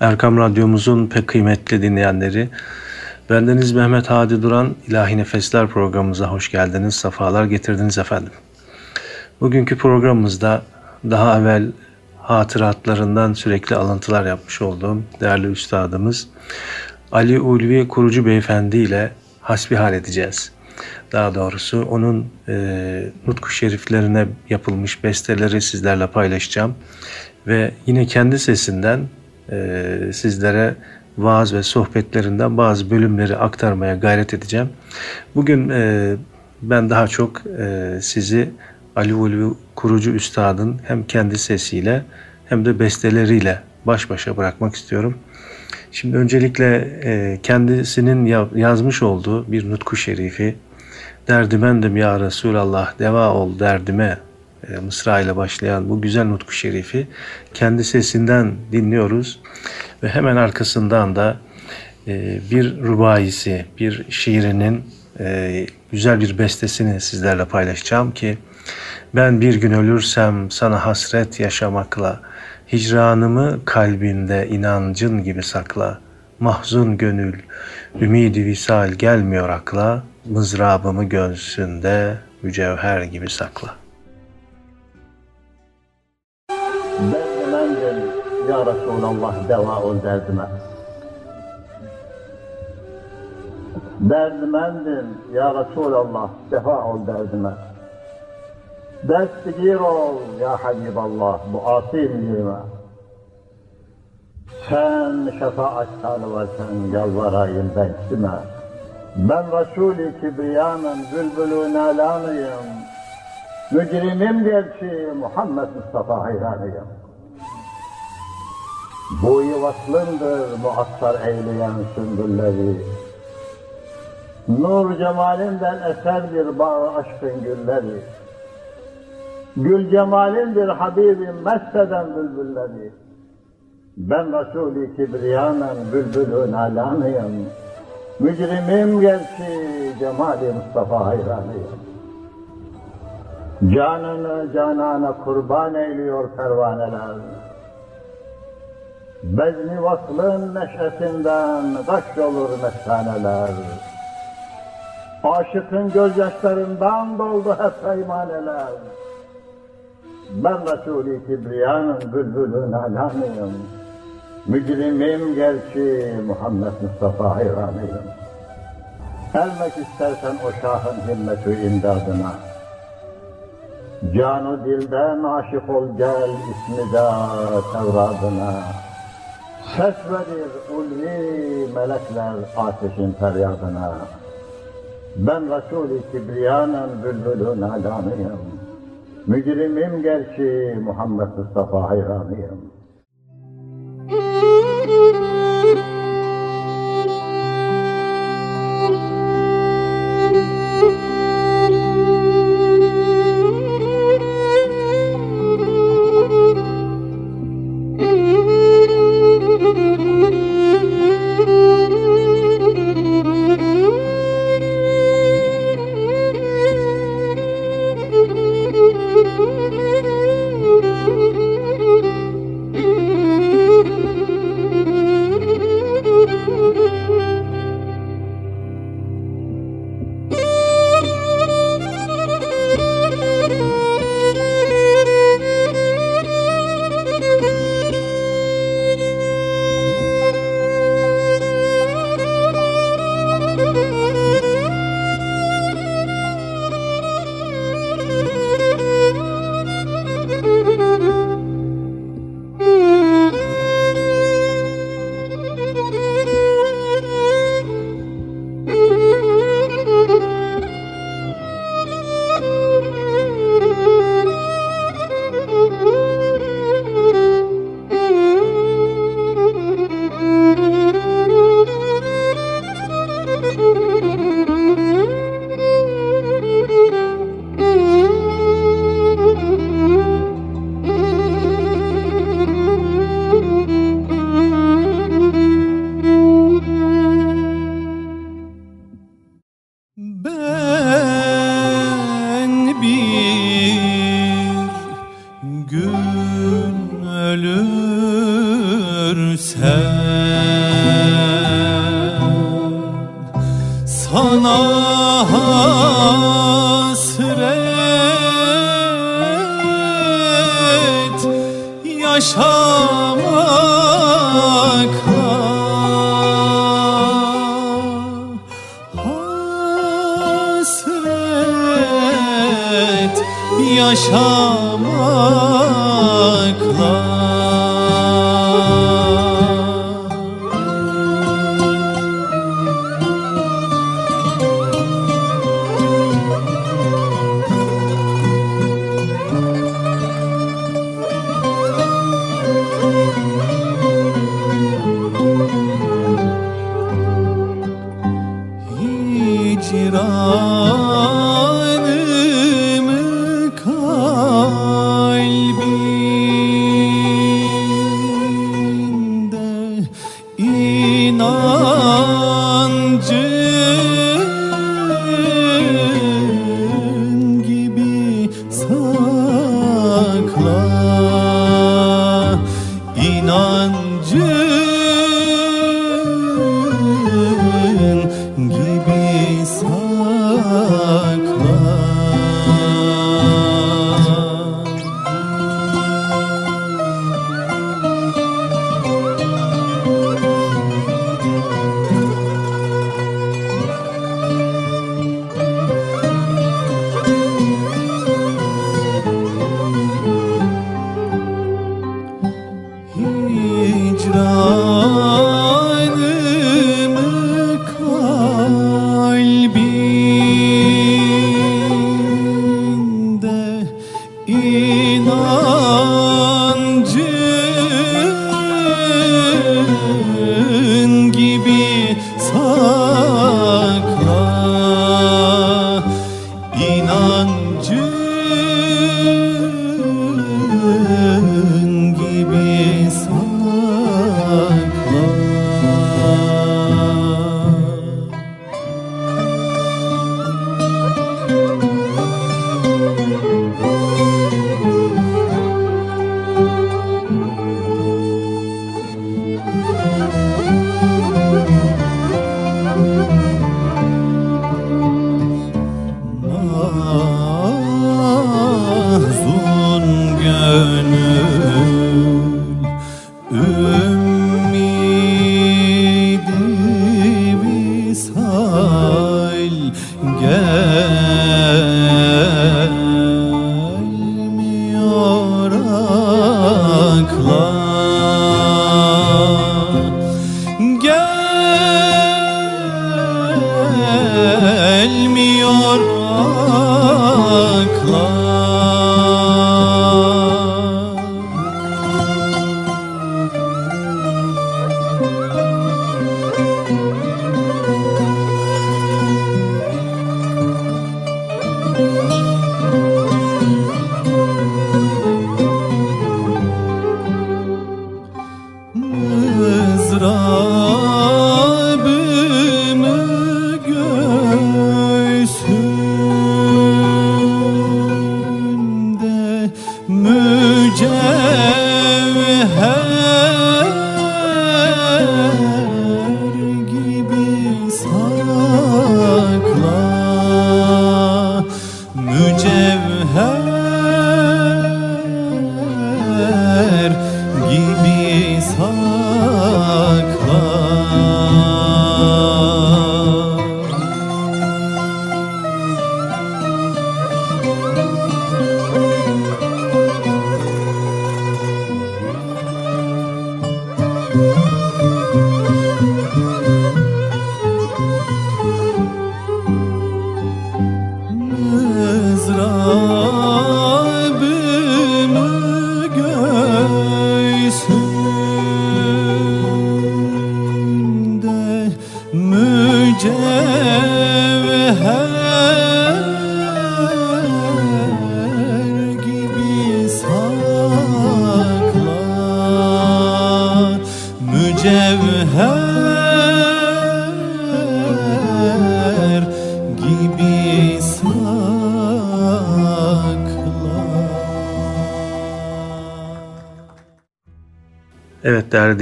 Erkam Radyomuzun pek kıymetli dinleyenleri, bendeniz Mehmet Hadi Duran İlahi Nefesler programımıza hoş geldiniz, sefalar getirdiniz efendim. Bugünkü programımızda daha evvel hatıratlarından sürekli alıntılar yapmış olduğum değerli üstadımız Ali Ulvi Kurucu Beyefendi ile hasbihal edeceğiz. Daha doğrusu onun e, nutku şeriflerine yapılmış besteleri sizlerle paylaşacağım. Ve yine kendi sesinden e, sizlere vaaz ve sohbetlerinden bazı bölümleri aktarmaya gayret edeceğim. Bugün e, ben daha çok e, sizi Ali Ulvi Kurucu Üstad'ın hem kendi sesiyle hem de besteleriyle baş başa bırakmak istiyorum. Şimdi öncelikle e, kendisinin yazmış olduğu bir nutku şerifi Derdimendim ya Resulallah deva ol derdime e, Mısra ile başlayan bu güzel nutku şerifi kendi sesinden dinliyoruz ve hemen arkasından da e, bir rubayisi, bir şiirinin e, güzel bir bestesini sizlerle paylaşacağım ki ben bir gün ölürsem sana hasret yaşamakla hicranımı kalbinde inancın gibi sakla mahzun gönül ümidi visal gelmiyor akla mızrabımı göğsünde mücevher gibi sakla. Ya Resulallah deva ol derdime. Derdimendim ya Resulallah defa ol derdime. Destgir ol ya Habiballah bu asi mührime. Sen şefaat varken yalvarayım ben kime? Ben Resul-i Kibriyan'ın bülbülü nalanıyım. Mücrimim gerçi Muhammed Mustafa hayranıyım. Bu vaslındır muassar eyleyen sümbülleri. Nur cemalinden eser bir bağ aşkın gülleri. Gül cemalindir Habibim messeden bülbülleri. Ben Resul-i Kibriyan'ın bülbülü nalanıyım. Mücrimim gerçi cemali Mustafa hayranıyım. Canını canana kurban eyliyor pervaneler. Bezni vaslın neşesinden kaç olur mestaneler. Aşıkın gözyaşlarından doldu hep peymaneler. Ben Resul-i Kibriyan'ın bülbülün alanıyım. Mücrimim gerçi Muhammed Mustafa hayranıyım. Ermek istersen o şahın himmeti imdadına. Canı dilden aşık ol gel ismi de Tevradına. Ses verir ulvi melekler ateşin feryadına. Ben Resul-i Kibriyan'ın bülbülün alanıyım. Mücrimim gerçi Muhammed Mustafa hayranıyım.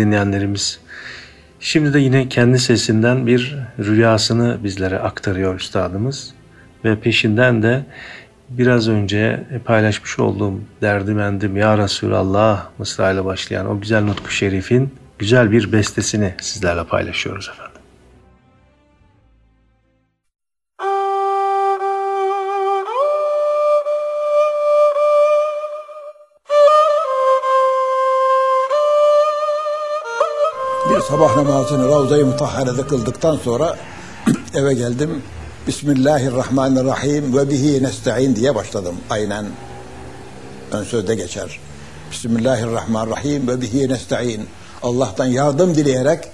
Dinleyenlerimiz. Şimdi de yine kendi sesinden bir rüyasını bizlere aktarıyor üstadımız. Ve peşinden de biraz önce paylaşmış olduğum derdimendim ya Resulallah Mısra ile başlayan o güzel nutku şerifin güzel bir bestesini sizlerle paylaşıyoruz efendim. Namazını Ravza-i Mutahhare'de kıldıktan sonra eve geldim. Bismillahirrahmanirrahim ve bihi nesta'in diye başladım. Aynen ön sözde geçer. Bismillahirrahmanirrahim ve bihi nesta'in. Allah'tan yardım dileyerek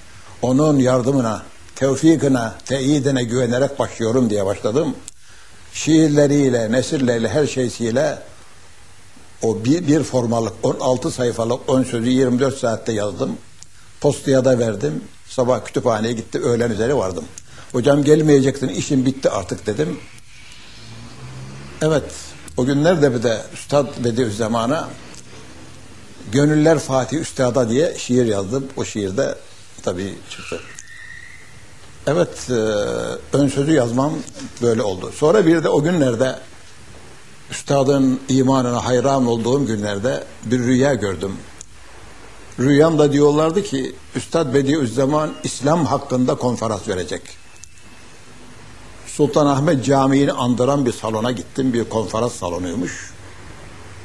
onun yardımına, tevfikine, teyidine güvenerek başlıyorum diye başladım. Şiirleriyle, nesirleriyle, her şeysiyle o bir, bir formalık 16 sayfalık ön sözü 24 saatte yazdım. Postaya da verdim. Sabah kütüphaneye gitti. Öğlen üzeri vardım. Hocam gelmeyecektin. işin bitti artık dedim. Evet. O günlerde bir de Üstad Bediüzzaman'a Gönüller Fatih Üstad'a diye şiir yazdım. O şiirde tabii çıktı. Evet. E, ön sözü yazmam böyle oldu. Sonra bir de o günlerde Üstadın imanına hayran olduğum günlerde bir rüya gördüm. Rüyamda diyorlardı ki Üstad Bediüzzaman İslam hakkında konferans verecek. Sultanahmet Camii'ni andıran bir salona gittim. Bir konferans salonuymuş.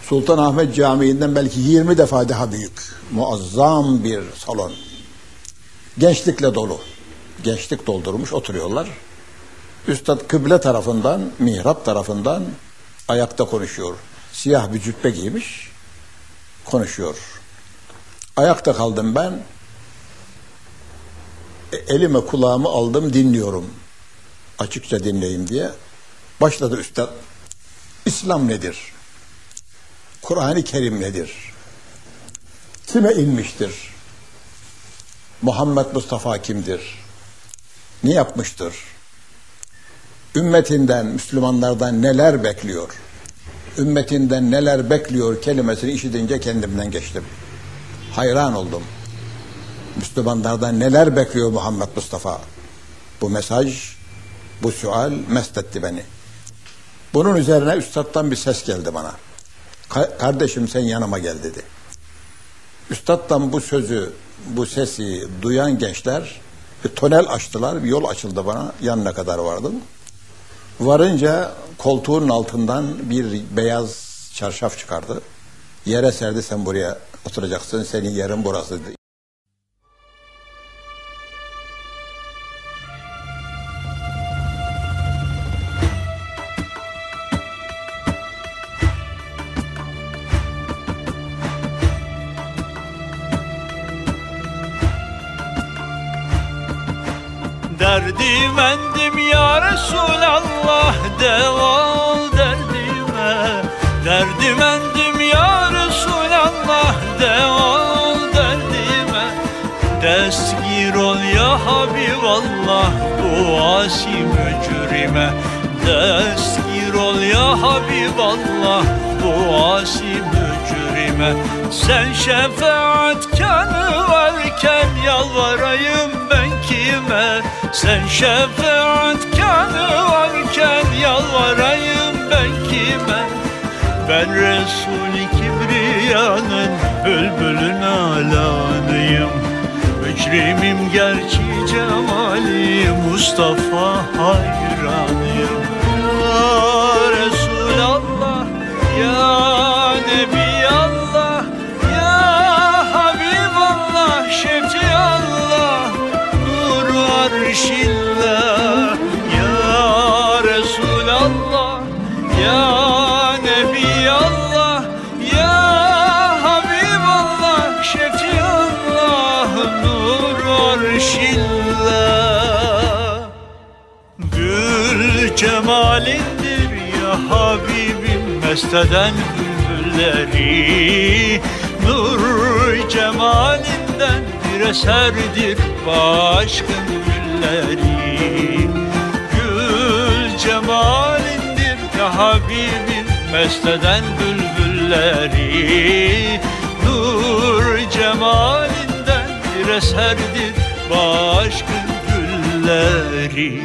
Sultanahmet Camii'nden belki 20 defa daha büyük. Muazzam bir salon. Gençlikle dolu. Gençlik doldurmuş oturuyorlar. Üstad kıble tarafından, mihrap tarafından ayakta konuşuyor. Siyah bir cübbe giymiş, konuşuyor. Ayakta kaldım ben. E, elime kulağımı aldım dinliyorum. Açıkça dinleyeyim diye. Başladı üstad. İslam nedir? Kur'an-ı Kerim nedir? Kime inmiştir? Muhammed Mustafa kimdir? Ne yapmıştır? Ümmetinden, Müslümanlardan neler bekliyor? Ümmetinden neler bekliyor kelimesini işitince kendimden geçtim hayran oldum. Müslümanlardan neler bekliyor Muhammed Mustafa? Bu mesaj, bu sual mest etti beni. Bunun üzerine üstadtan bir ses geldi bana. Kardeşim sen yanıma gel dedi. Üstadtan bu sözü, bu sesi duyan gençler bir tonel açtılar, bir yol açıldı bana. Yanına kadar vardım. Varınca koltuğun altından bir beyaz çarşaf çıkardı. Yere serdi sen buraya oturacaqsın, sənin yerin burasıdır. Mücrime Destgir ol ya Habiballah bu asi mücrime. Sen şefaatkanı varken yalvarayım ben kime? Sen şefaatkanı varken yalvarayım ben kime? Ben Resul-i Kibriya'nın bülbülün alanıyım Mücrimim gerçi cemali Mustafa hayranıyım Habibim Mesteden bülbülleri Nur cemalinden bir eserdir Başkın gülleri. Gül cemalindir ya Habibim Mesteden bülbülleri. Nur cemalinden bir eserdir bu aşkın gülleri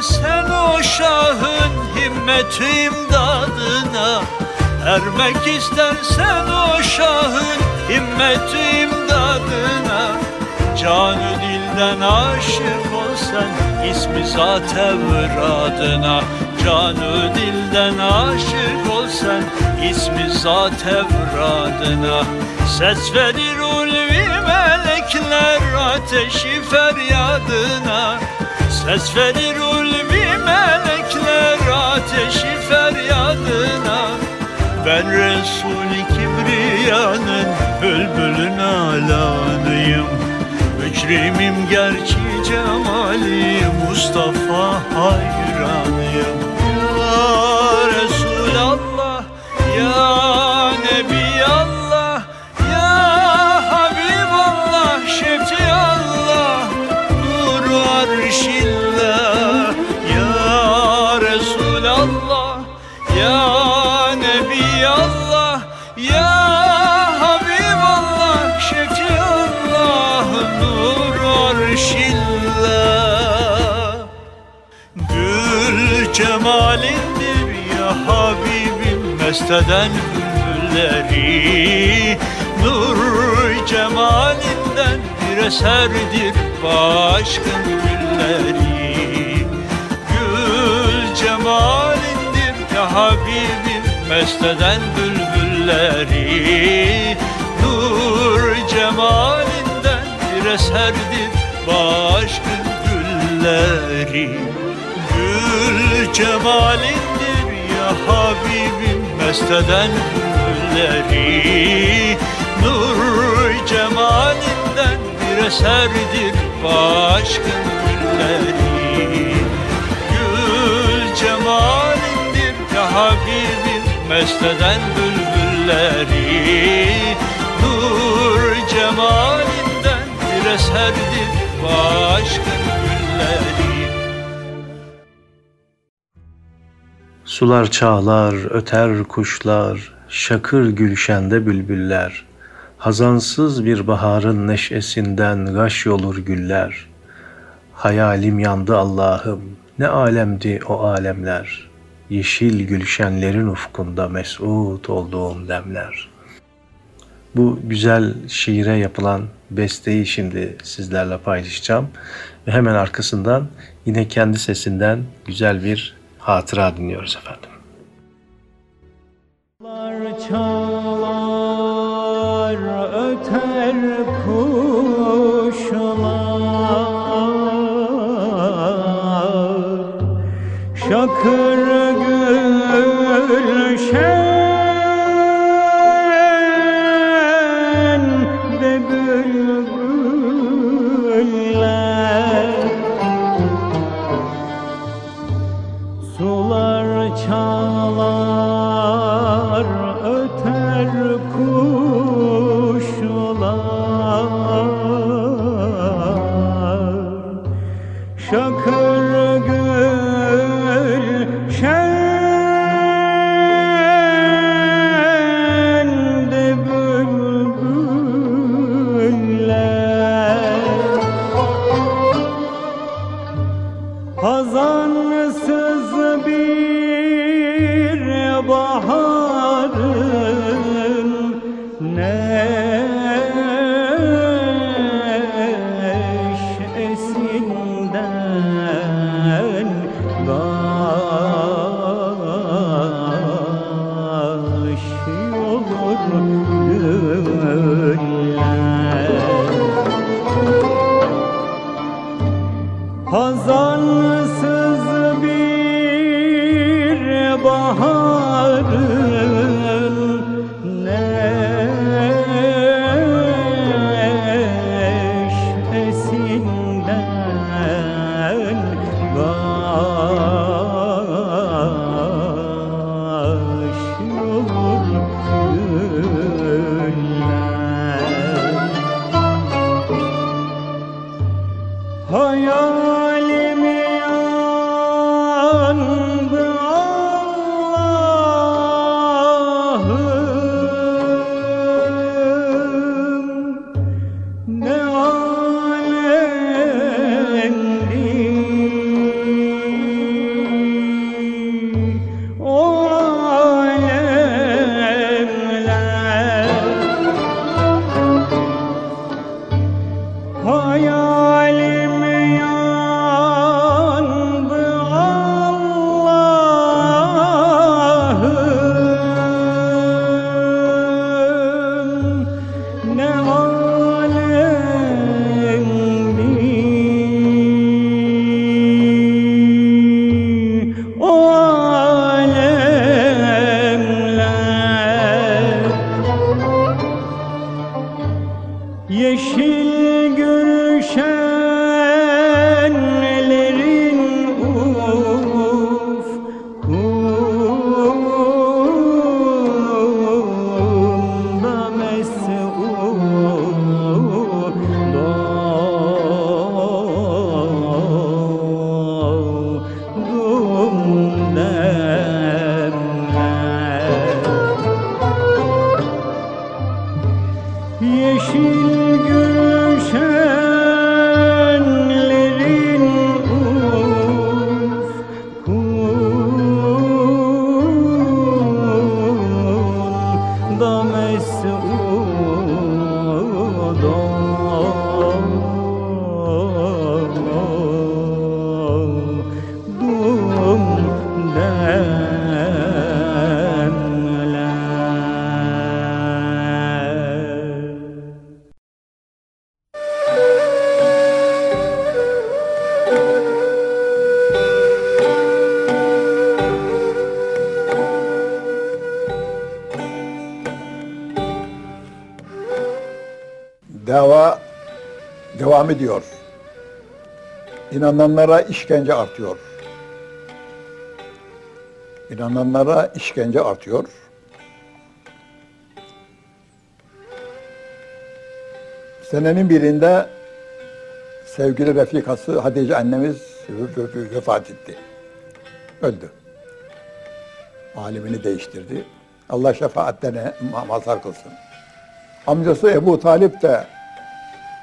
istersen o şahın himmeti imdadına Ermek istersen o şahın himmeti imdadına Canı dilden aşık ol sen ismi zat evradına Canı dilden aşık ol sen ismi zat evradına Ses verir ulvi melekler ateşi feryadına Ses verir ulvi melekler ateşi feryadına. Ben Resul-i Kibriya'nın bülbülün alanıyım. Mücrimim gerçi cemali Mustafa hayranıyım. Ya Resulallah ya Habibim mesteden bülbülleri Nur cemalinden bir eserdir başkın gülleri. Gül cemalindir ya Habibim mesteden bülbülleri. Nur cemalinden bir eserdir başkın gülleri. Gül cemalindir ya Habibim mesteden gülleri Nur cemalinden bir eserdir başkın gülleri. Gül cemalindir ya Habibim mesteden bülbülleri. Nur cemalinden bir eserdir başkın gülleri Sular çağlar, öter kuşlar, şakır gülşende bülbüller. Hazansız bir baharın neşesinden gaş yolur güller. Hayalim yandı Allah'ım, ne alemdi o alemler. Yeşil gülşenlerin ufkunda mesut olduğum demler. Bu güzel şiire yapılan besteyi şimdi sizlerle paylaşacağım. Ve hemen arkasından yine kendi sesinden güzel bir hatıra dinliyoruz efendim. Çalar öter kuşlar Şakır devam ediyor. İnananlara işkence artıyor. İnananlara işkence artıyor. Senenin birinde sevgili refikası Hatice annemiz vefat etti. Öldü. Alemini değiştirdi. Allah şefaatlerine ma- mazhar kılsın. Amcası Ebu Talip de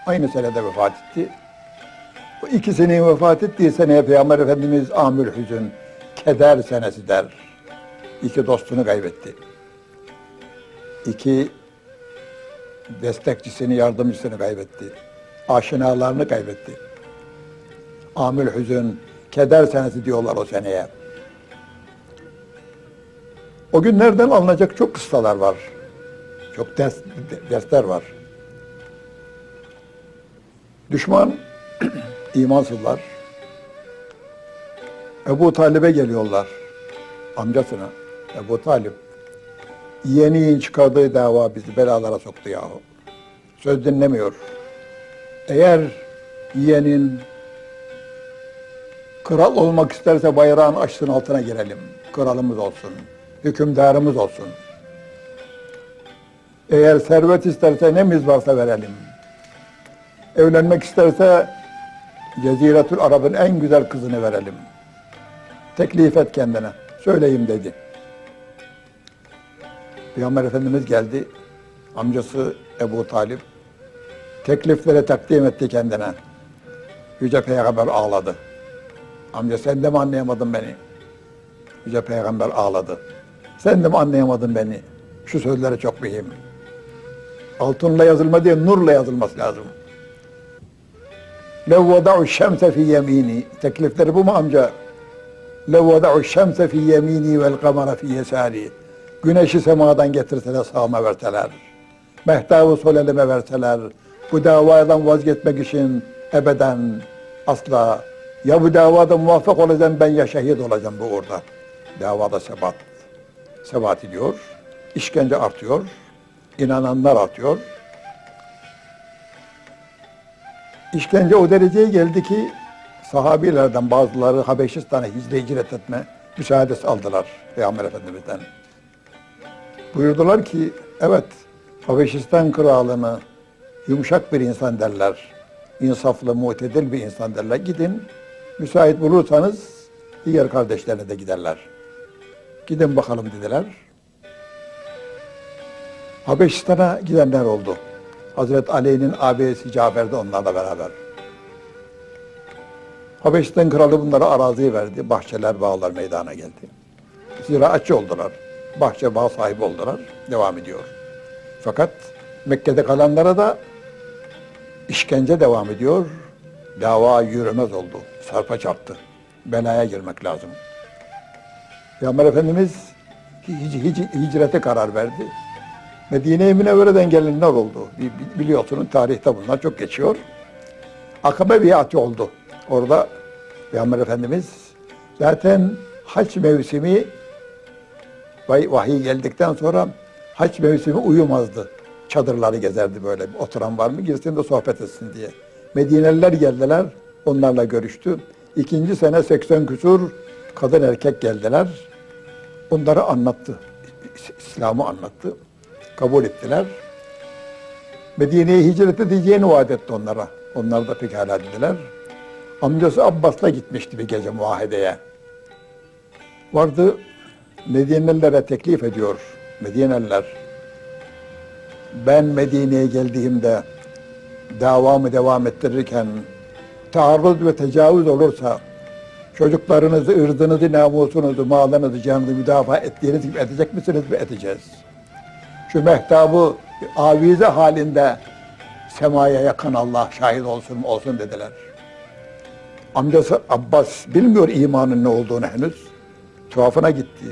aynı senede vefat etti. Bu ikisinin vefat ettiği seneye Peygamber Efendimiz Amül Hüzün, keder senesi der. İki dostunu kaybetti. İki destekçisini, yardımcısını kaybetti. Aşinalarını kaybetti. Amül Hüzün, keder senesi diyorlar o seneye. O günlerden alınacak çok kıssalar var. Çok ders, dersler var. Düşman imansızlar. Ebu Talib'e geliyorlar. Amcasına. Ebu Talip. Yeğeniyin çıkardığı dava bizi belalara soktu yahu. Söz dinlemiyor. Eğer yeğenin kral olmak isterse bayrağın açsın altına girelim. Kralımız olsun. Hükümdarımız olsun. Eğer servet isterse nemiz varsa verelim. Evlenmek isterse Ceziretül Arab'ın en güzel kızını verelim. Teklif et kendine. Söyleyeyim dedi. Peygamber Efendimiz geldi. Amcası Ebu Talip teklifleri takdim etti kendine. Yüce Peygamber ağladı. Amca sen de mi anlayamadın beni? Yüce Peygamber ağladı. Sen de mi anlayamadın beni? Şu sözleri çok mühim. Altınla yazılma değil, nurla yazılması lazım. Lev vada'u şemse fi yemini. Teklifleri bu mu amca? Lev vada'u şemse fi yemini vel kamara fi yesari. Güneşi semadan getirseler sağıma verseler. Mehtabı sol elime verseler. Bu davadan vazgeçmek için ebeden asla. Ya bu davada muvaffak olacağım ben ya şehit olacağım bu uğurda. Davada sebat. Sebat ediyor. İşkence artıyor. inananlar artıyor. İşkence o dereceye geldi ki sahabilerden bazıları Habeşistan'a hicre hicret etme müsaadesi aldılar Peygamber Efendimiz'den. Buyurdular ki evet Habeşistan kralını yumuşak bir insan derler. insaflı, mutedil bir insan derler. Gidin müsait bulursanız diğer kardeşlerine de giderler. Gidin bakalım dediler. Habeşistan'a gidenler oldu. Hazreti Ali'nin abisi Cafer de onlarla beraber. Habeşistan kralı bunlara araziyi verdi. Bahçeler, bağlar meydana geldi. Ziraatçı oldular. Bahçe, bağ sahibi oldular. Devam ediyor. Fakat Mekke'de kalanlara da işkence devam ediyor. Dava yürümez oldu. Sarpa çarptı. Belaya girmek lazım. Peygamber Efendimiz hic- hic- hicrete karar verdi. Medine-i Münevvere'den gelenler oldu. Bi- bi- Biliyorsunuz tarihte bunlar çok geçiyor. Akabe biatı oldu. Orada Peygamber Efendimiz zaten haç mevsimi vahiy geldikten sonra haç mevsimi uyumazdı. çadırları gezerdi böyle. Oturan var mı girsin de sohbet etsin diye. Medineliler geldiler. Onlarla görüştü. İkinci sene 80 küsur kadın erkek geldiler. Bunları anlattı. İslam'ı anlattı. Kabul ettiler. Medine'ye hicret edeceğini vaat etti onlara. Onlar da pekala dediler. Amcası Abbas'la gitmişti bir gece muahedeye. Vardı Medinelilere teklif ediyor. Medineliler. Ben Medine'ye geldiğimde davamı devam ettirirken taarruz ve tecavüz olursa çocuklarınızı, ırzınızı, namusunuzu, malınızı, canınızı müdafaa ettiğiniz gibi edecek misiniz mi? Edeceğiz. Şu mehtabı avize halinde semaya yakın Allah şahit olsun olsun dediler. Amcası Abbas bilmiyor imanın ne olduğunu henüz. Tuhafına gitti.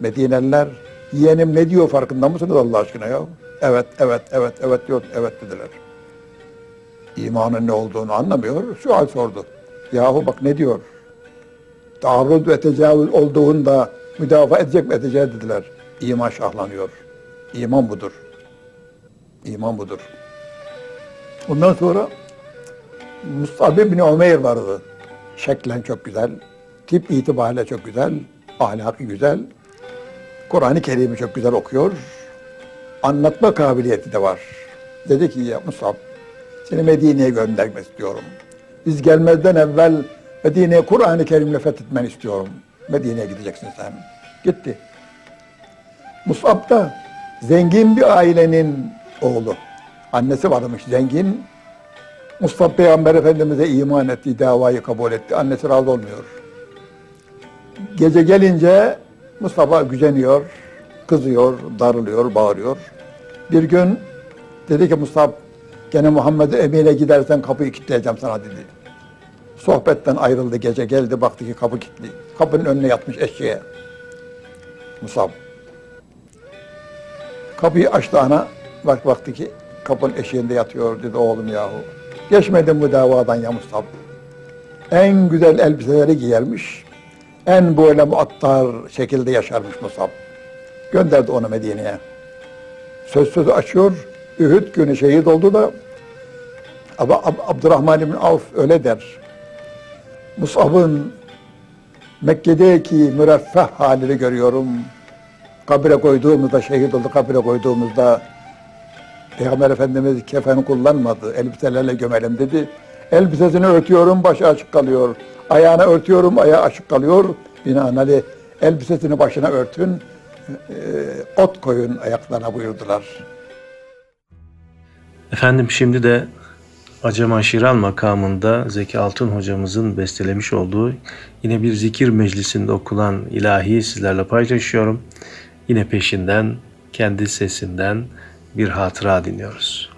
Medineliler yeğenim ne diyor farkında mısınız Allah aşkına ya? Evet, evet, evet, evet diyor, evet dediler. İmanın ne olduğunu anlamıyor. Sual sordu. Yahu bak ne diyor? Taarruz ve tecavüz olduğunda müdafaa edecek mi edeceğiz dediler. İman şahlanıyor. İman budur. İman budur. Ondan sonra Musab bin Ömer vardı. Şeklen çok güzel, tip itibariyle çok güzel, ahlakı güzel. Kur'an-ı Kerim'i çok güzel okuyor. Anlatma kabiliyeti de var. Dedi ki ya Musab, seni Medine'ye göndermek istiyorum. Biz gelmezden evvel Medine'ye Kur'an-ı Kerim'le fethetmeni istiyorum. Medine'ye gideceksin sen. Gitti. Musab da zengin bir ailenin oğlu. Annesi varmış zengin. Mustafa Peygamber Efendimiz'e iman etti, davayı kabul etti. Annesi razı olmuyor. Gece gelince Mustafa güceniyor, kızıyor, darılıyor, bağırıyor. Bir gün dedi ki Mustafa gene Muhammed'e emine gidersen kapıyı kilitleyeceğim sana dedi. Sohbetten ayrıldı gece geldi baktı ki kapı kilitli. Kapının önüne yatmış eşeğe. Musab. Kapıyı açtı ana. Bak baktı ki kapının eşiğinde yatıyor dedi oğlum yahu. Geçmedin bu davadan ya Musab. En güzel elbiseleri giyermiş. En böyle muattar şekilde yaşarmış Musab. Gönderdi onu Medine'ye. Söz sözü açıyor. Ühud günü şehit oldu da ama Ab- Abdurrahman bin Avf öyle der. Musab'ın Mekke'deki müreffeh halini görüyorum. Kabire koyduğumuzda, şehit oldu kabire koyduğumuzda Peygamber Efendimiz kefen kullanmadı. Elbiselerle gömelim dedi. Elbisesini örtüyorum, başı açık kalıyor. Ayağını örtüyorum, ayağı açık kalıyor. Binaenaleyh elbisesini başına örtün, e, ot koyun ayaklarına buyurdular. Efendim şimdi de Acema Şiral makamında Zeki Altın hocamızın bestelemiş olduğu yine bir zikir meclisinde okunan ilahiyi sizlerle paylaşıyorum. Yine peşinden kendi sesinden bir hatıra dinliyoruz.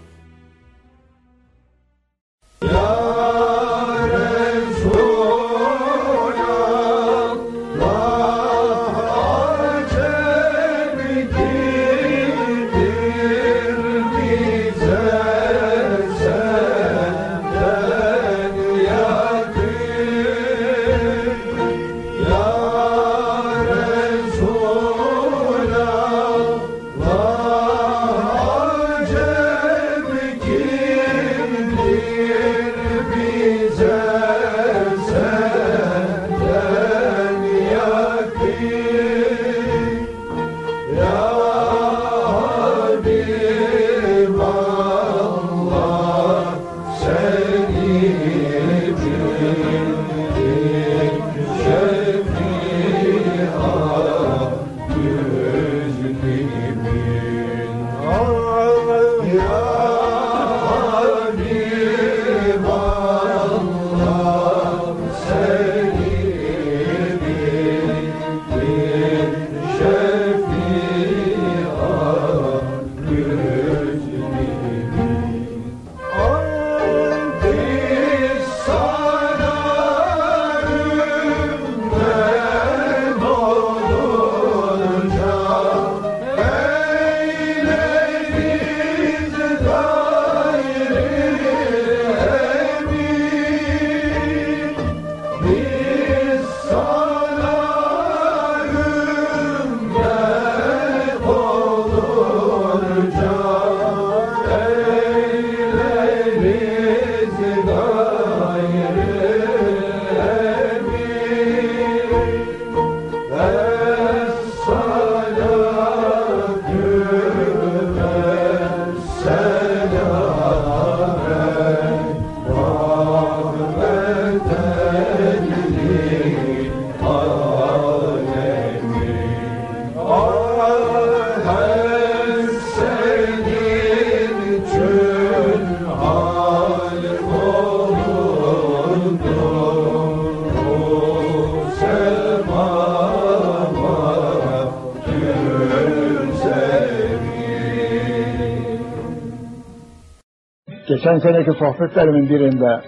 Geçen seneki sohbetlerimin birinde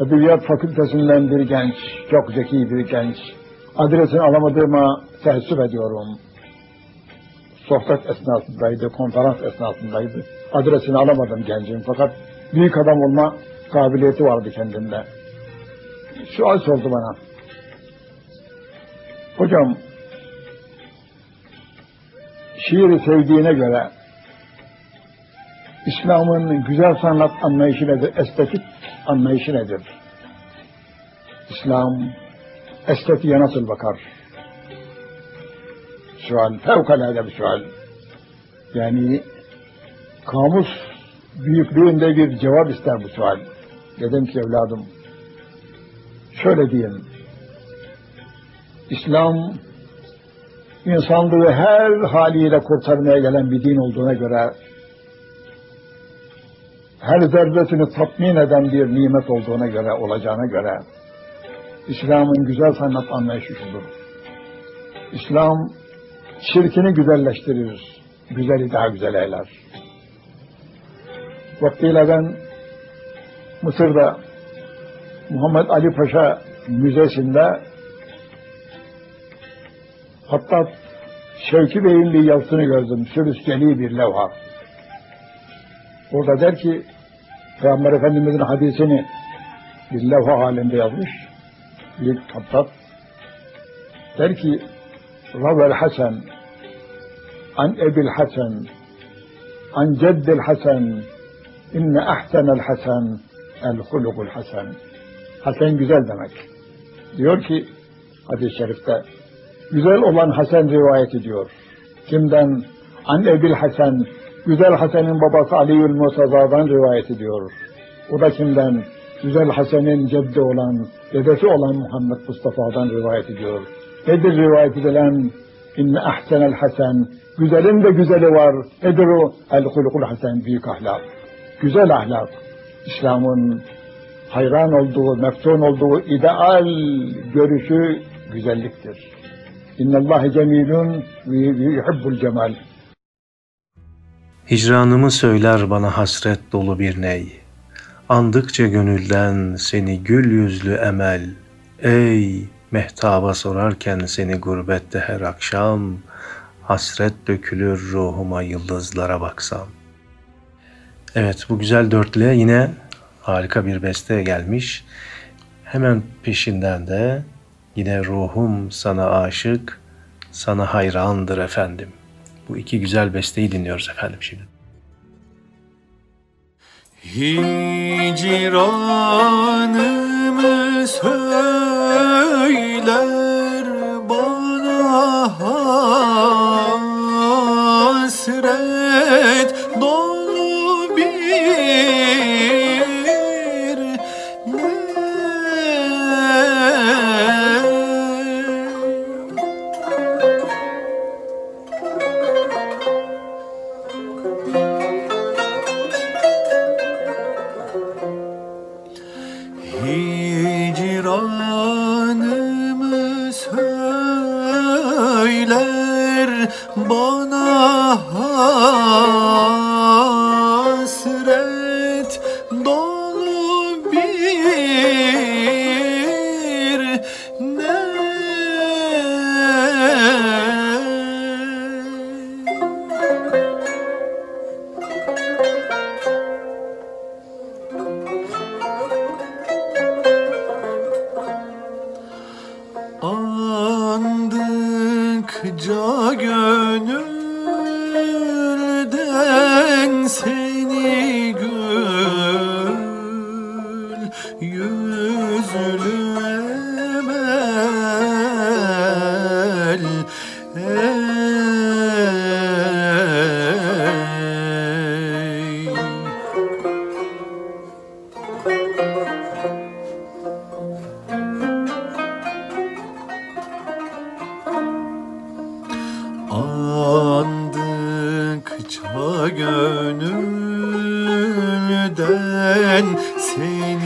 Edebiyat Fakültesinden bir genç, çok zeki bir genç, adresini alamadığıma teessüp ediyorum. Sohbet esnasındaydı, konferans esnasındaydı. Adresini alamadım gencin fakat büyük adam olma kabiliyeti vardı kendinde. Sual sordu bana. Hocam, şiiri sevdiğine göre İslam'ın güzel sanat anlayışı nedir? Estetik anlayışı nedir? İslam estetiğe nasıl bakar? Sual, fevkalade bir sual. Yani kamus büyüklüğünde bir cevap ister bu sual. Dedim ki evladım, şöyle diyeyim. İslam insanlığı her haliyle kurtarmaya gelen bir din olduğuna göre her zerresini tatmin eden bir nimet olduğuna göre, olacağına göre İslam'ın güzel sanat anlayışı şudur. İslam şirkini güzelleştirir, güzeli daha güzel eyler. Vaktiyle ben Mısır'da Muhammed Ali Paşa Müzesi'nde hatta Şevki Bey'in bir yazısını gördüm. Sürüskeli bir levha. Orada der ki Peygamber Efendimiz'in hadisini bir levha halinde yazmış. Bir kitap. Der ki Ravel Hasan an Ebil Hasan an Ceddil Hasan inne ahsenel Hasan el hulukul Hasan Hasan güzel demek. Diyor ki hadis-i şerifte güzel olan Hasan rivayet ediyor. Kimden? An Ebil Hasan Güzel Hasan'ın babası Aliül Musaza'dan rivayet ediyor. O da kimden? Güzel Hasan'ın ceddi olan, dedesi olan Muhammed Mustafa'dan rivayet ediyor. Nedir rivayet edilen? İnne ahsenel hasen. Güzelin de güzeli var. Nedir o? El hulukul hasen. Büyük ahlak. Güzel ahlak. İslam'ın hayran olduğu, meftun olduğu ideal görüşü güzelliktir. İnnallâhe cemilun ve yuhibbul cemal. Hicranımı söyler bana hasret dolu bir ney. Andıkça gönülden seni gül yüzlü emel. Ey mehtaba sorarken seni gurbette her akşam. Hasret dökülür ruhuma yıldızlara baksam. Evet bu güzel dörtlüğe yine harika bir beste gelmiş. Hemen peşinden de yine ruhum sana aşık, sana hayrandır efendim. Bu iki güzel besteyi dinliyoruz efendim şimdi. Hicranımı söyler gönülden seni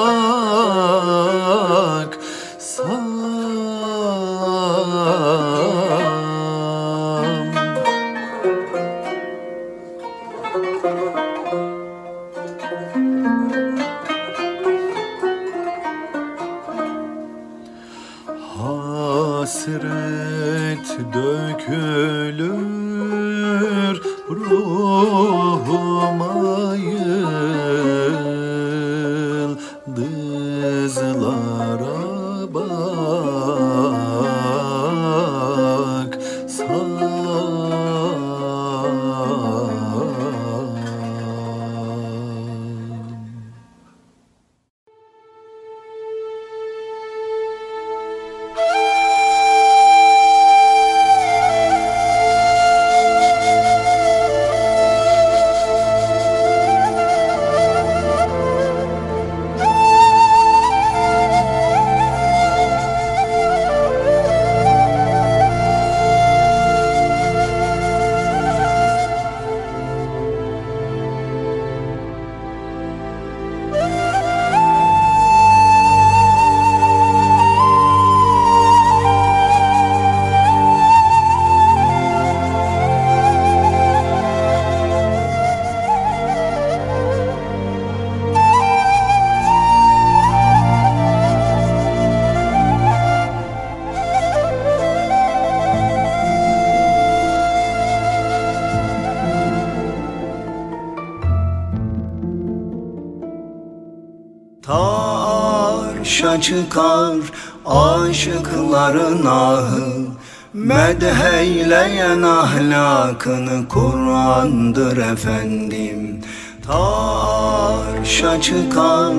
çıkar aşıkların ahı. Medheyleyen ahlakını Kur'an'dır efendim. Arşa çıkar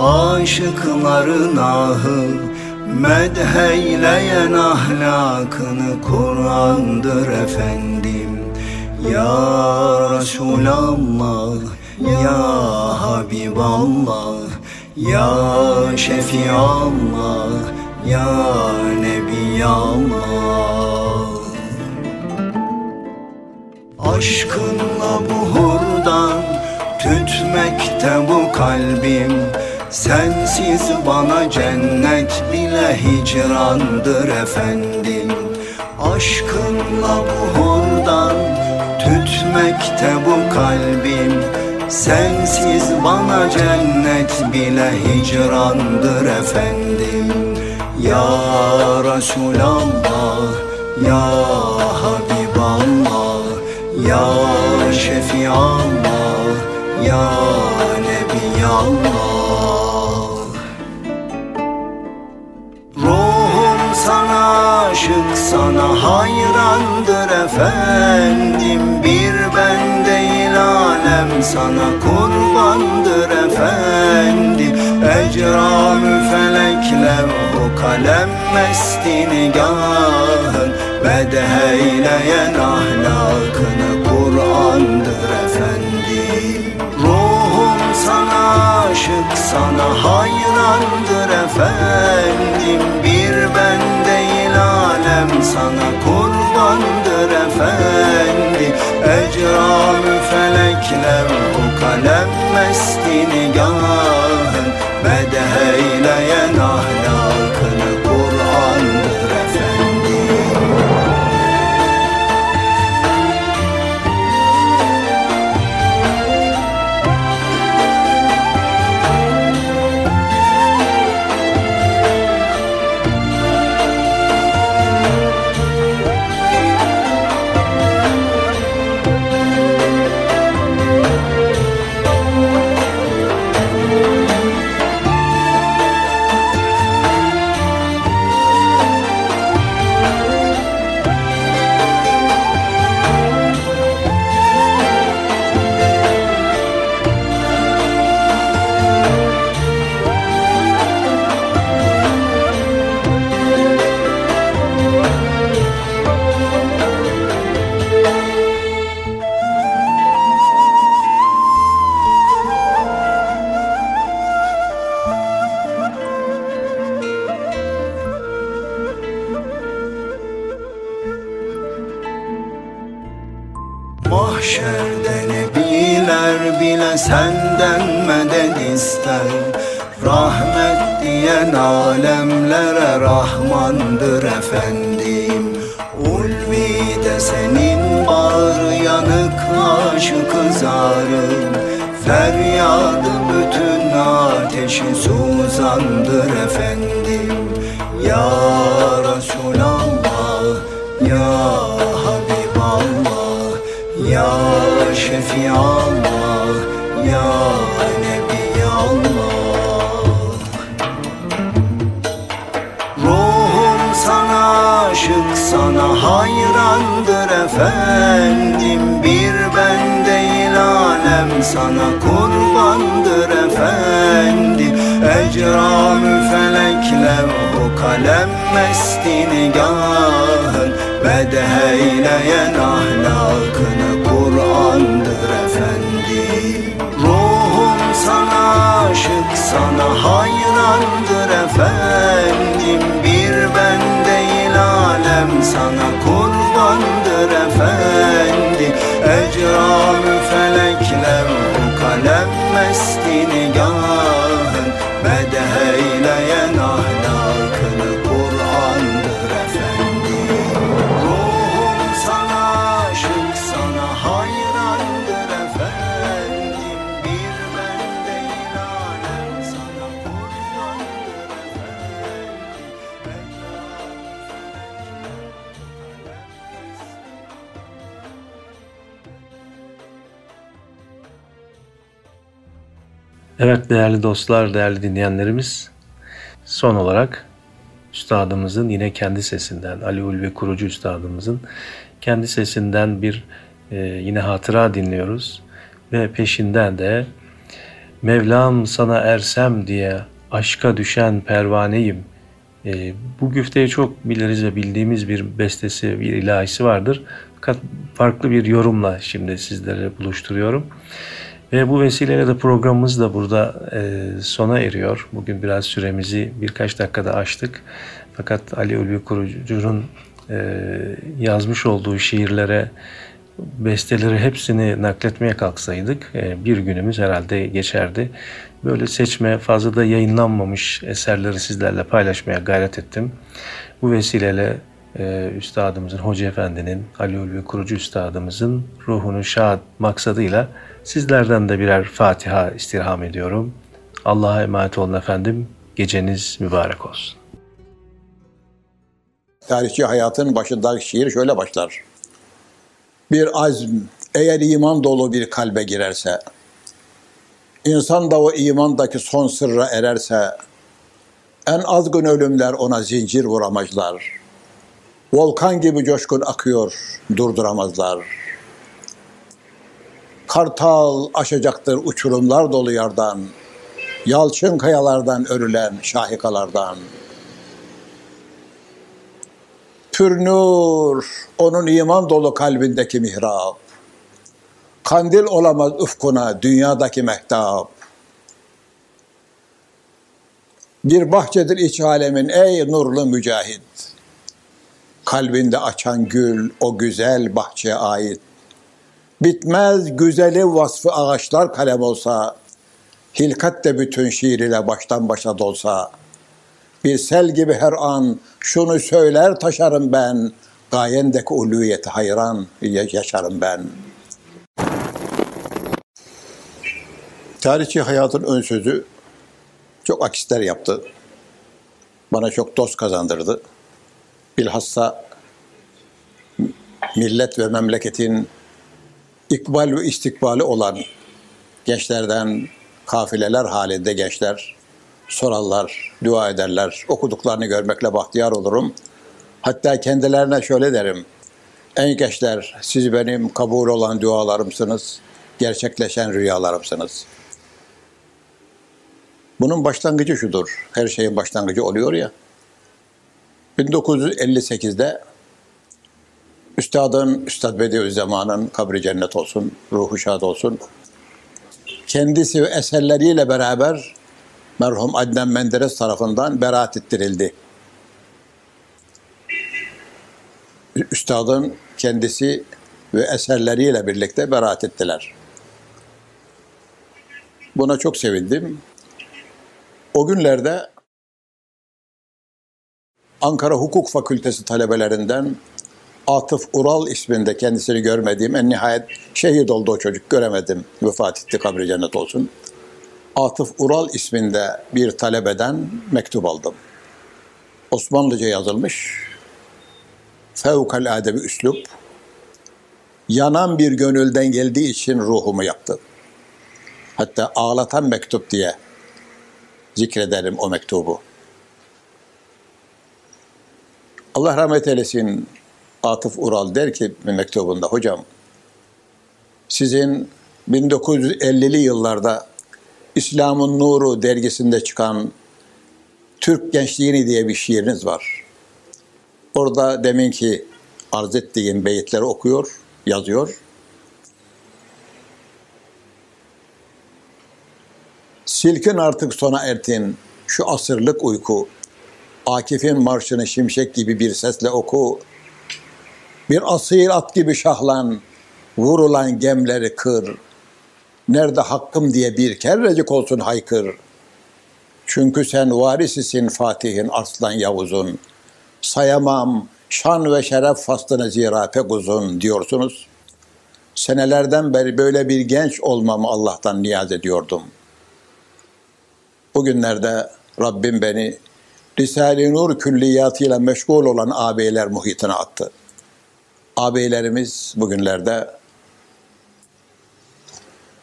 aşıkların ahı. Medheyleyen ahlakını Kur'an'dır efendim. Ya Resulallah Ya Habiballah Ya Şefiallah Ya Nebiyallah Aşkınla buhurdan tütmekte bu kalbim. Sensiz bana cennet bile hicrandır efendim. Aşkınla buhurdan tütmekte bu kalbim Sensiz bana cennet bile hicrandır efendim. Ya Resulallah Ya Habiballah Ya Şefiallah Ya Nebiyallah. Ruhum sana aşık sana hayrandır efendim. Bir ben alem sana kurbandır efendim Ecramü felekle o kalem mesti nigahın Bedheyleyen ahlakını Kur'an'dır efendim Ruhum sana aşık sana hayrandır efendim. Bir ben değil alem sana kurbandır efendim Ecramü felek efendim Bir ben değil alem sana kurbandır efendim Ecramü felek levh kalem mesti nigahın Medeh eyleyen ahlakını Kur'an'dır efendim Ruhum sana aşık sana hayrandır Evet değerli dostlar, değerli dinleyenlerimiz. Son olarak üstadımızın yine kendi sesinden, Ali Ulvi Kurucu üstadımızın kendi sesinden bir e, yine hatıra dinliyoruz. Ve peşinden de Mevlam sana ersem diye aşka düşen pervaneyim. E, bu güfteyi çok biliriz ve bildiğimiz bir bestesi, bir ilahisi vardır. Fakat farklı bir yorumla şimdi sizlere buluşturuyorum. Ve bu vesileyle de programımız da burada e, sona eriyor. Bugün biraz süremizi birkaç dakikada aştık. Fakat Ali Ulvi Kurucu'nun e, yazmış olduğu şiirlere, besteleri hepsini nakletmeye kalksaydık e, bir günümüz herhalde geçerdi. Böyle seçme, fazla da yayınlanmamış eserleri sizlerle paylaşmaya gayret ettim. Bu vesileyle e, üstadımızın, Hoca Efendi'nin, Ali Ulvi Kurucu üstadımızın ruhunu şad maksadıyla sizlerden de birer Fatiha istirham ediyorum. Allah'a emanet olun efendim. Geceniz mübarek olsun. Tarihçi hayatın başındaki şiir şöyle başlar. Bir azm eğer iman dolu bir kalbe girerse, insan da o imandaki son sırra ererse, en azgın ölümler ona zincir vuramazlar. Volkan gibi coşkun akıyor, durduramazlar. Kartal aşacaktır uçurumlar dolu yardan, yalçın kayalardan örülen şahikalardan. Pürnur, onun iman dolu kalbindeki mihrap. Kandil olamaz ufkuna dünyadaki mehtap. Bir bahçedir iç alemin ey nurlu mücahit. Kalbinde açan gül o güzel bahçeye ait. Bitmez güzeli vasfı ağaçlar kalem olsa, hilkat de bütün şiir ile baştan başa dolsa, bir sel gibi her an şunu söyler taşarım ben, gayendeki uluyeti hayran yaşarım ben. Tarihçi hayatın ön sözü çok akisler yaptı. Bana çok dost kazandırdı. Bilhassa millet ve memleketin ikbal ve istikbali olan gençlerden kafileler halinde gençler sorarlar, dua ederler. Okuduklarını görmekle bahtiyar olurum. Hatta kendilerine şöyle derim. Ey gençler, siz benim kabul olan dualarımsınız, gerçekleşen rüyalarımsınız. Bunun başlangıcı şudur. Her şeyin başlangıcı oluyor ya. 1958'de Üstadın, Üstad Bediüzzaman'ın kabri cennet olsun, ruhu şad olsun. Kendisi ve eserleriyle beraber merhum Adnan Menderes tarafından beraat ettirildi. Üstadın kendisi ve eserleriyle birlikte beraat ettiler. Buna çok sevindim. O günlerde Ankara Hukuk Fakültesi talebelerinden Atıf Ural isminde kendisini görmediğim en nihayet şehit oldu o çocuk göremedim. Vefat etti kabri cennet olsun. Atıf Ural isminde bir talebeden mektup aldım. Osmanlıca yazılmış. Fevkalade bir üslup. Yanan bir gönülden geldiği için ruhumu yaktı. Hatta ağlatan mektup diye zikrederim o mektubu. Allah rahmet eylesin Atıf Ural der ki mektubunda hocam sizin 1950'li yıllarda İslam'ın Nuru dergisinde çıkan Türk Gençliğini diye bir şiiriniz var. Orada demin ki arz ettiğim beyitleri okuyor, yazıyor. Silkin artık sona ertin şu asırlık uyku. Akif'in marşını şimşek gibi bir sesle oku. Bir asil at gibi şahlan, vurulan gemleri kır. Nerede hakkım diye bir kerrecik olsun haykır. Çünkü sen varisisin Fatih'in Arslan Yavuz'un. Sayamam şan ve şeref faslını zira pek uzun diyorsunuz. Senelerden beri böyle bir genç olmamı Allah'tan niyaz ediyordum. Bugünlerde Rabbim beni Risale-i Nur külliyatıyla meşgul olan ağabeyler muhitine attı. Ağabeylerimiz bugünlerde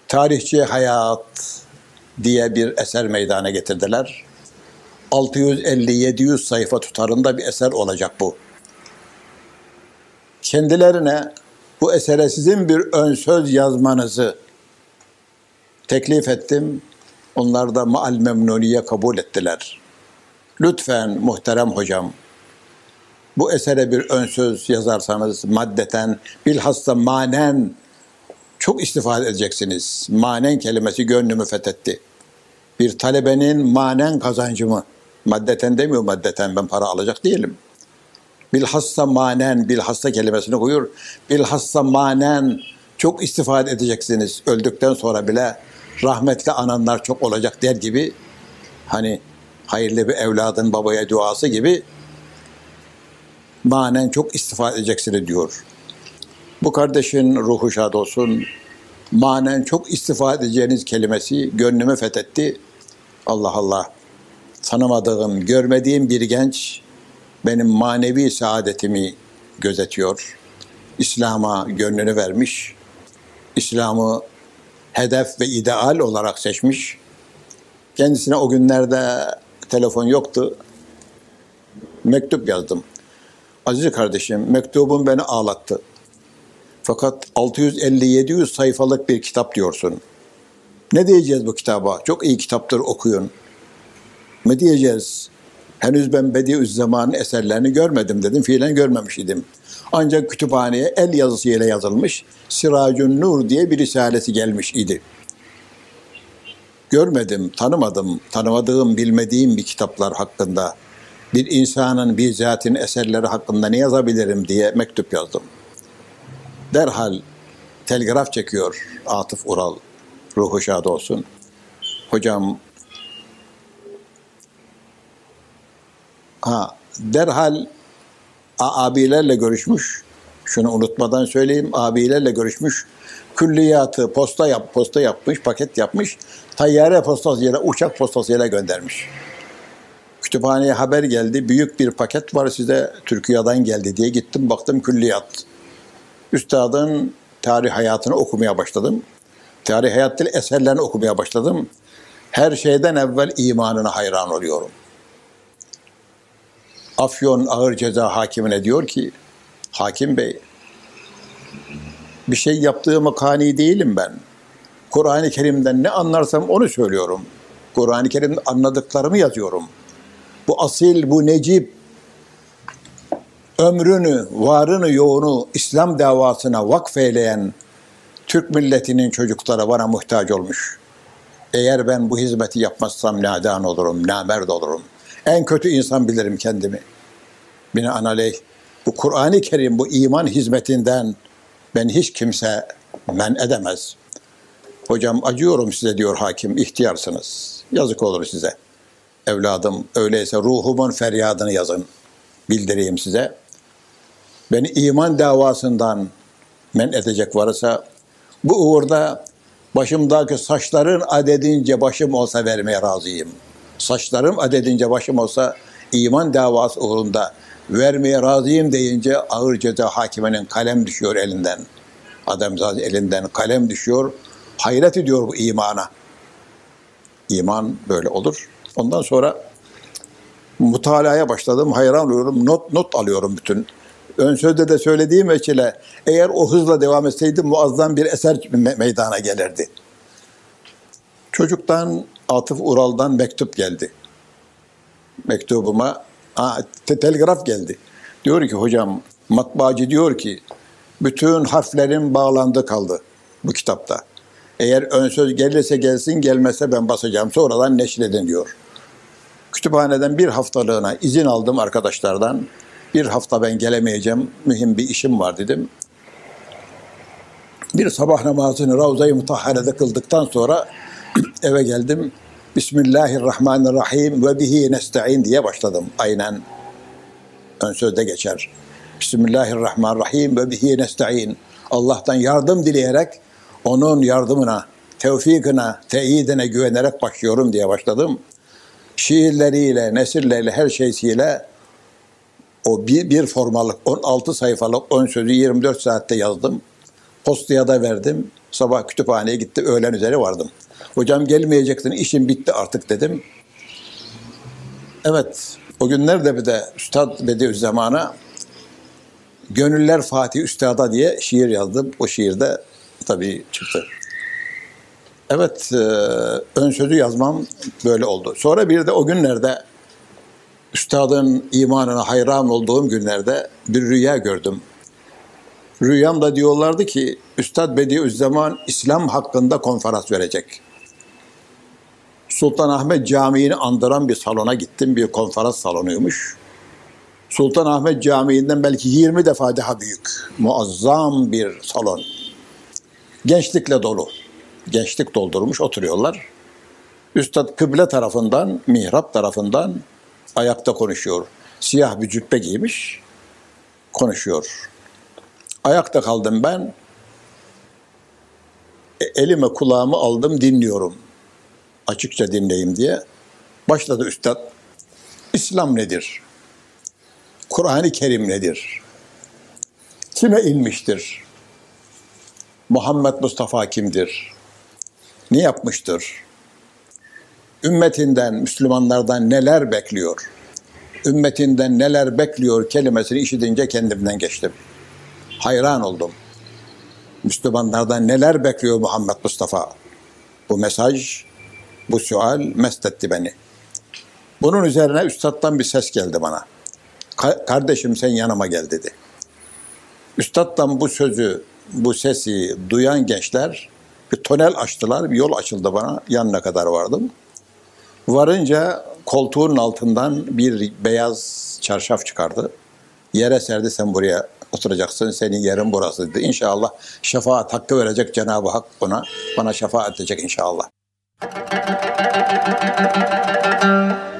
Tarihçi Hayat diye bir eser meydana getirdiler. 650-700 sayfa tutarında bir eser olacak bu. Kendilerine bu esere sizin bir ön söz yazmanızı teklif ettim. Onlar da maal memnuniye kabul ettiler. Lütfen muhterem hocam, bu esere bir ön söz yazarsanız maddeten, bilhassa manen çok istifade edeceksiniz. Manen kelimesi gönlümü fethetti. Bir talebenin manen kazancı mı? Maddeten demiyor maddeten ben para alacak değilim. Bilhassa manen, bilhassa kelimesini koyuyor. Bilhassa manen çok istifade edeceksiniz. Öldükten sonra bile rahmetli ananlar çok olacak der gibi hani hayırlı bir evladın babaya duası gibi manen çok istifade edeceksiniz diyor. Bu kardeşin ruhu şad olsun. Manen çok istifade edeceğiniz kelimesi gönlümü fethetti. Allah Allah. Tanımadığım, görmediğim bir genç benim manevi saadetimi gözetiyor. İslam'a gönlünü vermiş. İslam'ı hedef ve ideal olarak seçmiş. Kendisine o günlerde telefon yoktu. Mektup yazdım. Aziz kardeşim, mektubun beni ağlattı. Fakat 650-700 sayfalık bir kitap diyorsun. Ne diyeceğiz bu kitaba? Çok iyi kitaptır okuyun. Ne diyeceğiz? Henüz ben Bediüzzaman'ın eserlerini görmedim dedim. Fiilen görmemiş idim. Ancak kütüphaneye el yazısıyla yazılmış Siracun Nur diye bir risalesi gelmiş idi. Görmedim, tanımadım, tanımadığım, bilmediğim bir kitaplar hakkında bir insanın bizati'nin eserleri hakkında ne yazabilirim diye mektup yazdım. Derhal telgraf çekiyor Atıf Ural. Ruhu şad olsun. Hocam ha derhal abilerle görüşmüş. Şunu unutmadan söyleyeyim. Abilerle görüşmüş. Külliyatı posta yap, posta yapmış, paket yapmış. Tayyare postasıyla, uçak postasıyla göndermiş. Kütüphaneye haber geldi. Büyük bir paket var size Türkiye'den geldi diye gittim baktım külliyat. Üstadın tarih hayatını okumaya başladım. Tarih hayat değil, eserlerini okumaya başladım. Her şeyden evvel imanına hayran oluyorum. Afyon Ağır Ceza Hakimine diyor ki, Hakim Bey, bir şey yaptığımı kani değilim ben. Kur'an-ı Kerim'den ne anlarsam onu söylüyorum. Kur'an-ı Kerim'de anladıklarımı yazıyorum. Bu asil, bu necip, ömrünü, varını, yoğunu İslam davasına vakfeyleyen Türk milletinin çocukları bana muhtaç olmuş. Eğer ben bu hizmeti yapmazsam nadan olurum, namerd olurum. En kötü insan bilirim kendimi. Binaenaleyh bu Kur'an-ı Kerim, bu iman hizmetinden ben hiç kimse men edemez. Hocam acıyorum size diyor hakim, ihtiyarsınız. Yazık olur size. Evladım öyleyse ruhumun feryadını yazın. Bildireyim size. Beni iman davasından men edecek varsa bu uğurda başımdaki saçların adedince başım olsa vermeye razıyım. Saçlarım adedince başım olsa iman davası uğrunda vermeye razıyım deyince ağır ceza hakiminin kalem düşüyor elinden. Adamzade elinden kalem düşüyor. Hayret ediyor bu imana. İman böyle olur. Ondan sonra mutalaya başladım. Hayran oluyorum. Not not alıyorum bütün. Ön sözde de söylediğim veçile eğer o hızla devam etseydim muazzam bir eser me- meydana gelirdi. Çocuktan Atıf Ural'dan mektup geldi. Mektubuma ha, te- telgraf geldi. Diyor ki hocam matbaacı diyor ki bütün harflerin bağlandı kaldı bu kitapta. Eğer ön söz gelirse gelsin gelmezse ben basacağım sonradan neşredin diyor. Kütüphaneden bir haftalığına izin aldım arkadaşlardan. Bir hafta ben gelemeyeceğim, mühim bir işim var dedim. Bir sabah namazını Ravza-i Mutahhare'de kıldıktan sonra eve geldim. Bismillahirrahmanirrahim ve bihi nesta'in diye başladım. Aynen ön sözde geçer. Bismillahirrahmanirrahim ve bihi nesta'in. Allah'tan yardım dileyerek onun yardımına, tevfikine, teyidine güvenerek başlıyorum diye başladım. Şiirleriyle, nesirleriyle, her şeysiyle o bir, bir formalık 16 sayfalık ön sözü 24 saatte yazdım. Postaya da verdim. Sabah kütüphaneye gitti. Öğlen üzeri vardım. Hocam gelmeyeceksin işim bitti artık dedim. Evet o günlerde bir de Üstad Bediüzzaman'a Gönüller Fatih Üstad'a diye şiir yazdım. O şiirde tabii çıktı. Evet, e, ön sözü yazmam böyle oldu. Sonra bir de o günlerde Üstadın imanına hayran olduğum günlerde bir rüya gördüm. Rüyamda diyorlardı ki Üstad Bediüzzaman İslam hakkında konferans verecek. Sultanahmet Camii'ni andıran bir salona gittim. Bir konferans salonuymuş. Sultanahmet Camii'nden belki 20 defa daha büyük. Muazzam bir salon. Gençlikle dolu. Gençlik doldurmuş oturuyorlar. Üstad kıble tarafından, mihrap tarafından ayakta konuşuyor. Siyah bir cübbe giymiş, konuşuyor. Ayakta kaldım ben. E, elime kulağımı aldım dinliyorum. Açıkça dinleyeyim diye. Başladı üstad. İslam nedir? Kur'an-ı Kerim nedir? Kime inmiştir? Muhammed Mustafa kimdir? Ne yapmıştır? Ümmetinden, Müslümanlardan neler bekliyor? Ümmetinden neler bekliyor kelimesini işitince kendimden geçtim. Hayran oldum. Müslümanlardan neler bekliyor Muhammed Mustafa? Bu mesaj, bu sual mest etti beni. Bunun üzerine üstadtan bir ses geldi bana. Ka- kardeşim sen yanıma gel dedi. Üstadtan bu sözü, bu sesi duyan gençler bir tonel açtılar, bir yol açıldı bana. Yanına kadar vardım. Varınca koltuğun altından bir beyaz çarşaf çıkardı. Yere serdi sen buraya oturacaksın. Senin yerin burası dedi. İnşallah şefaat hakkı verecek Cenab-ı Hak ona. Bana şefaat edecek inşallah. Thank you.